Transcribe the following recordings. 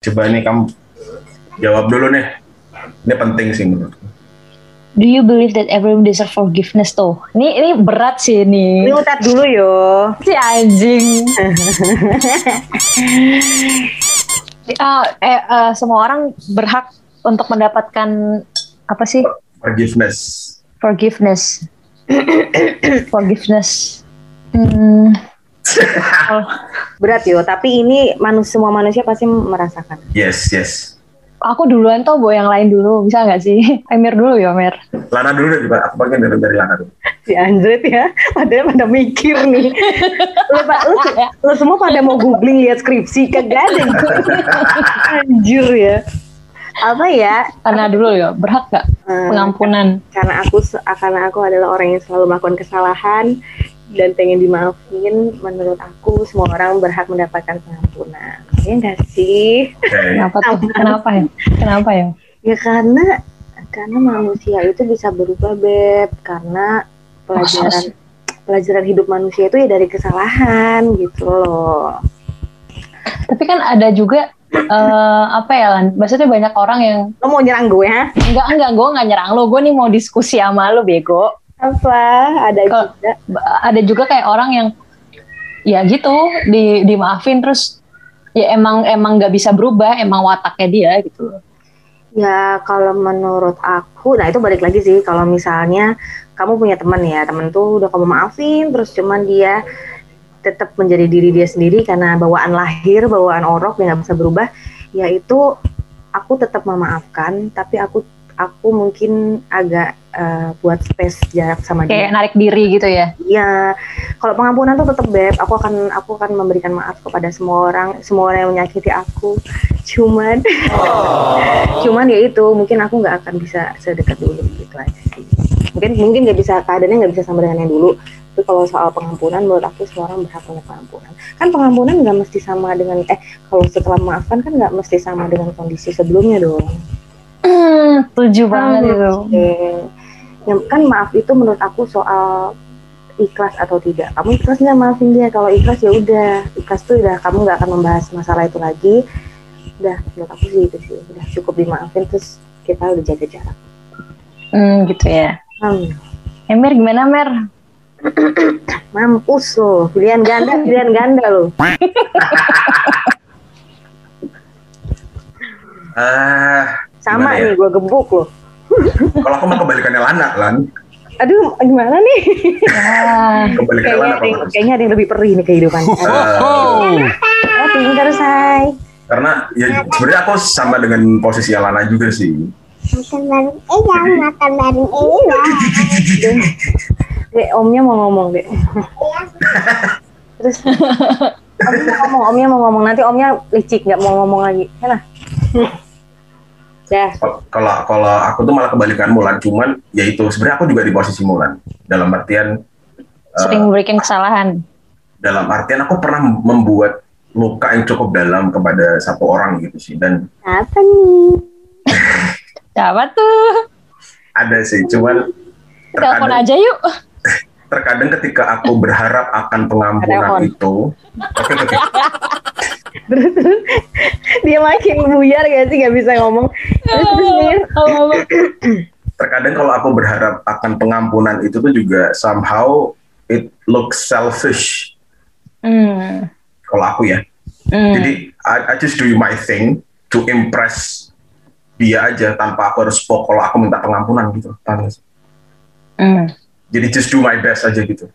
Coba nih kamu jawab dulu nih. Ini penting sih menurutku. Do you believe that everyone deserve forgiveness tuh? Ini ini berat sih ini. Ini utat dulu yo. Si anjing. Ah, eh, eh, semua orang berhak untuk mendapatkan apa sih Forgiveness. forgiveness. forgiveness. Hmm, oh, Berat yo, tapi ini manusia semua manusia pasti merasakan. Yes, yes. aku duluan tuh bawa yang lain dulu, bisa nggak sih? Emir dulu ya, Emir. Lana dulu deh, coba. Aku bagian dari, dari Lana dulu. Si Android ya, padahal pada mikir nih. Lu, pa- lu, lu semua pada mau googling lihat skripsi, kagak ada. gitu. Anjir ya. Apa ya? Karena dulu ya, berhak nggak Eh, pengampunan? karena aku karena aku adalah orang yang selalu melakukan kesalahan dan pengen dimaafin menurut aku semua orang berhak mendapatkan pengampunan ya enggak sih. Kenapa tuh? Kenapa ya? Kenapa ya? ya karena karena manusia itu bisa berubah beb karena pelajaran pelajaran hidup manusia itu ya dari kesalahan gitu loh Tapi kan ada juga eh, apa ya Lan? Maksudnya banyak orang yang lo mau nyerang gue ha enggak enggak gue nggak nyerang lo, gue nih mau diskusi sama lo bego. Apa ada juga Ada juga kayak orang yang ya gitu di dimaafin terus ya emang emang nggak bisa berubah, emang wataknya dia gitu. Ya kalau menurut aku, nah itu balik lagi sih kalau misalnya kamu punya teman ya, temen tuh udah kamu maafin, terus cuman dia tetap menjadi diri dia sendiri karena bawaan lahir, bawaan orok dia nggak bisa berubah, ya itu aku tetap memaafkan, tapi aku aku mungkin agak eh, buat space jarak sama dia. Kayak narik diri gitu ya. Ya, kalau pengampunan tuh tetap beb. Aku akan aku akan memberikan maaf kepada semua orang, semua orang yang menyakiti aku. Cuman, cuman ya itu mungkin aku nggak akan bisa sedekat dulu gitu aja sih. Mungkin mungkin nggak bisa keadaannya nggak bisa sama dengan yang dulu. Tapi kalau soal pengampunan, menurut aku semua orang berhak punya pengampunan. Kan pengampunan nggak mesti sama dengan eh kalau setelah memaafkan kan nggak mesti sama dengan kondisi sebelumnya dong. Setuju banget Hmm, itu. Yang kan maaf itu menurut aku soal ikhlas atau tidak. Kamu ikhlas nggak maafin dia? Kalau ikhlas ya udah, ikhlas tuh udah kamu nggak akan membahas masalah itu lagi. Udah, menurut aku sih itu sih, udah cukup dimaafin terus kita udah jaga jarak. Hmm, gitu ya. Hmm. Emir gimana Mer? Mampus loh, pilihan ganda, pilihan ganda loh. Ah, Sama Gimana ya? nih, gue gebuk loh. kalau aku mau kebalikannya Lana, Lan. Aduh, gimana nih? Ya, Kebalikannya kayaknya, Lana. ada yang, kayaknya ada yang lebih perih nih kehidupan. Eh, Oh, pintar say. karena ya sebenarnya aku sama dengan posisi Lana juga sih. Makan bareng Eyang, makan bareng Eyang. Dek, omnya mau ngomong, Dek. Terus omnya mau ngomong, omnya mau ngomong. Nanti omnya licik, nggak mau ngomong lagi. Sana. Ya, Kal- Kalau kalau aku tuh malah kebalikan Mulan, cuman ya itu sebenarnya aku juga di posisi Mulan. Dalam artian eh, sering memberikan kesalahan. dalam artian aku pernah membuat luka yang cukup dalam kepada satu orang gitu sih dan Apa nih? Siapa tuh? ada sih cuman Telepon terkadang, aja yuk. terkadang ketika aku berharap akan pengampunan Telepon. itu oke oke terus terus dia makin buyar gak sih nggak bisa ngomong. Terus terus Mir. Terkadang kalau aku berharap akan pengampunan itu tuh juga somehow it looks selfish Hmm. kalau aku ya Hmm. jadi I, I just do my thing to impress dia aja tanpa aku harus pok kalau aku minta pengampunan gitu? Hmm. jadi just do my best aja gitu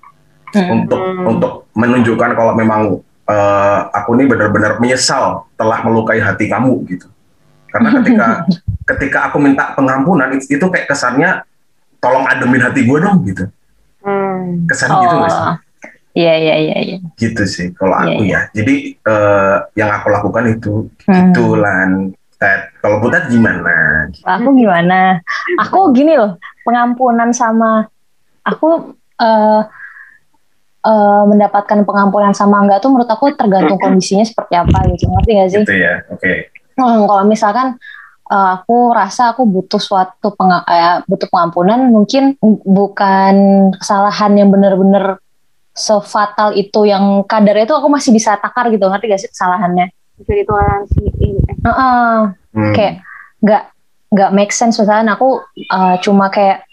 Hmm. untuk untuk menunjukkan kalau memang eh, aku ini benar-benar menyesal telah melukai hati kamu gitu karena ketika ketika aku minta pengampunan itu, itu kayak kesannya tolong ademin hati gue dong gitu Hmm. kesan gitu nggak sih Oh. Iya iya iya iya. gitu sih kalau Iya, aku iya. ya jadi eh, yang aku lakukan itu Hmm. itu lan kalau butet gimana Aku gimana? Aku gini loh, pengampunan sama aku eh eh, mendapatkan pengampunan sama enggak tuh menurut aku tergantung kondisinya seperti apa gitu. Ngerti gak sih? gitu ya oke Hmm, kalau misalkan eh, aku rasa aku butuh suatu penga- eh, butuh pengampunan, mungkin bukan kesalahan yang benar-benar sefatal itu yang kadarnya itu aku masih bisa takar gitu ngerti gak sih kesalahannya bisa ditoleransi ini eh, Heeh. Hmm. kayak nggak nggak make sense misalnya aku uh, cuma kayak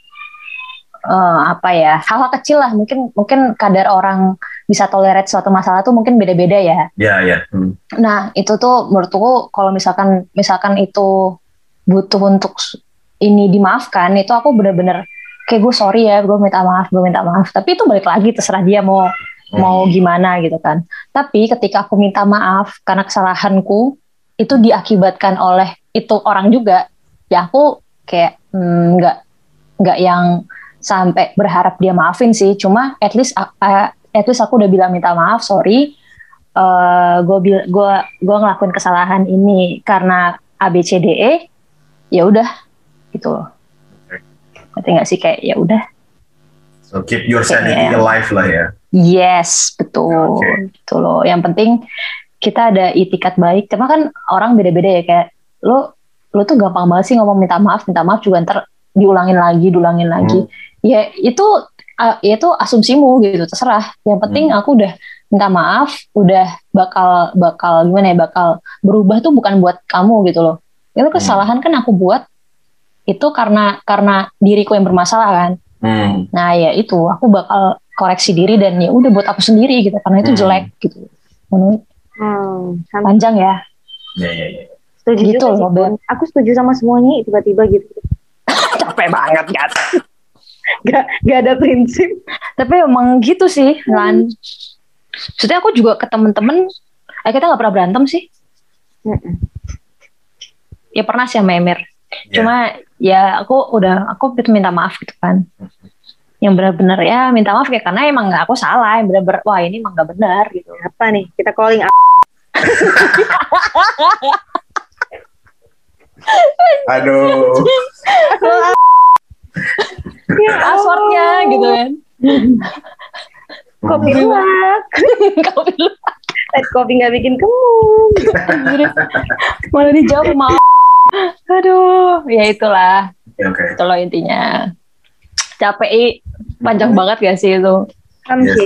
uh, apa ya hal-hal kecil lah mungkin mungkin kadar orang bisa tolerate suatu masalah tuh mungkin beda-beda ya Ya, ya. Hmm. nah itu tuh menurutku kalau misalkan misalkan itu butuh untuk ini dimaafkan itu aku bener-bener kayak gue sorry ya gue minta maaf gue minta maaf tapi itu balik lagi terserah dia mau mau gimana gitu kan. Tapi ketika aku minta maaf karena kesalahanku itu diakibatkan oleh itu orang juga, ya aku kayak hmm, nggak nggak yang sampai berharap dia maafin sih. Cuma at least a- at least aku udah bilang minta maaf, sorry. Gue bil gue gue ngelakuin kesalahan ini karena A B C D E. Ya udah gitu loh. Ngerti nggak sih kayak ya udah. So keep your sanity Iya. alive lah ya. Yes, betul. Oke. Gitu loh. Yang penting kita ada itikat baik. Cuma kan orang beda-beda ya kayak lo lo tuh gampang banget sih ngomong minta maaf, minta maaf juga ntar diulangin lagi, diulangin lagi. Ya itu uh, ya itu asumsimu gitu, terserah. Yang penting aku udah minta maaf, udah bakal bakal gimana ya, bakal berubah tuh bukan buat kamu gitu loh. Itu kesalahan kan aku buat itu karena karena diriku yang bermasalah kan. Hmm. Nah ya itu aku bakal koreksi diri dan ya udah buat aku sendiri gitu karena itu Hmm. jelek gitu. Menurut hmm, panjang ya. Ya, ya, ya. setuju gitu loh, aku setuju sama semuanya tiba-tiba gitu Capek banget kan. gak, gak ada prinsip Tapi emang gitu sih kan. Maksudnya aku juga ke temen-temen, eh kita nggak pernah berantem sih. Mm-mm. Ya pernah sih sama Emir. Ya. Cuma ya aku udah aku itu minta maaf gitu kan. Yang benar-benar ya minta maaf ya karena emang nggak aku salah, yang benar-benar wah ini emang nggak benar gitu. apa nih kita calling Aduh. Passwordnya gitu kan. kopi luwak Kau bilang Lihat kopi nggak bikin kamu Anjir. malah dijawab mau aduh ya itulah Ya, Oke. itu loh intinya capek panjang banget gak sih itu Oke.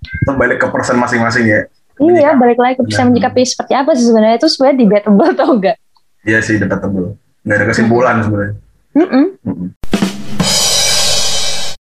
Itu balik ke person masing-masing ya. iya balik lagi ke bisa Benar. menyikapi seperti apa sih sebenarnya itu sebenarnya debatable tau gak Iya sih debatable. Nggak ada kesimpulan sebenarnya. Mm-mm. Mm-mm.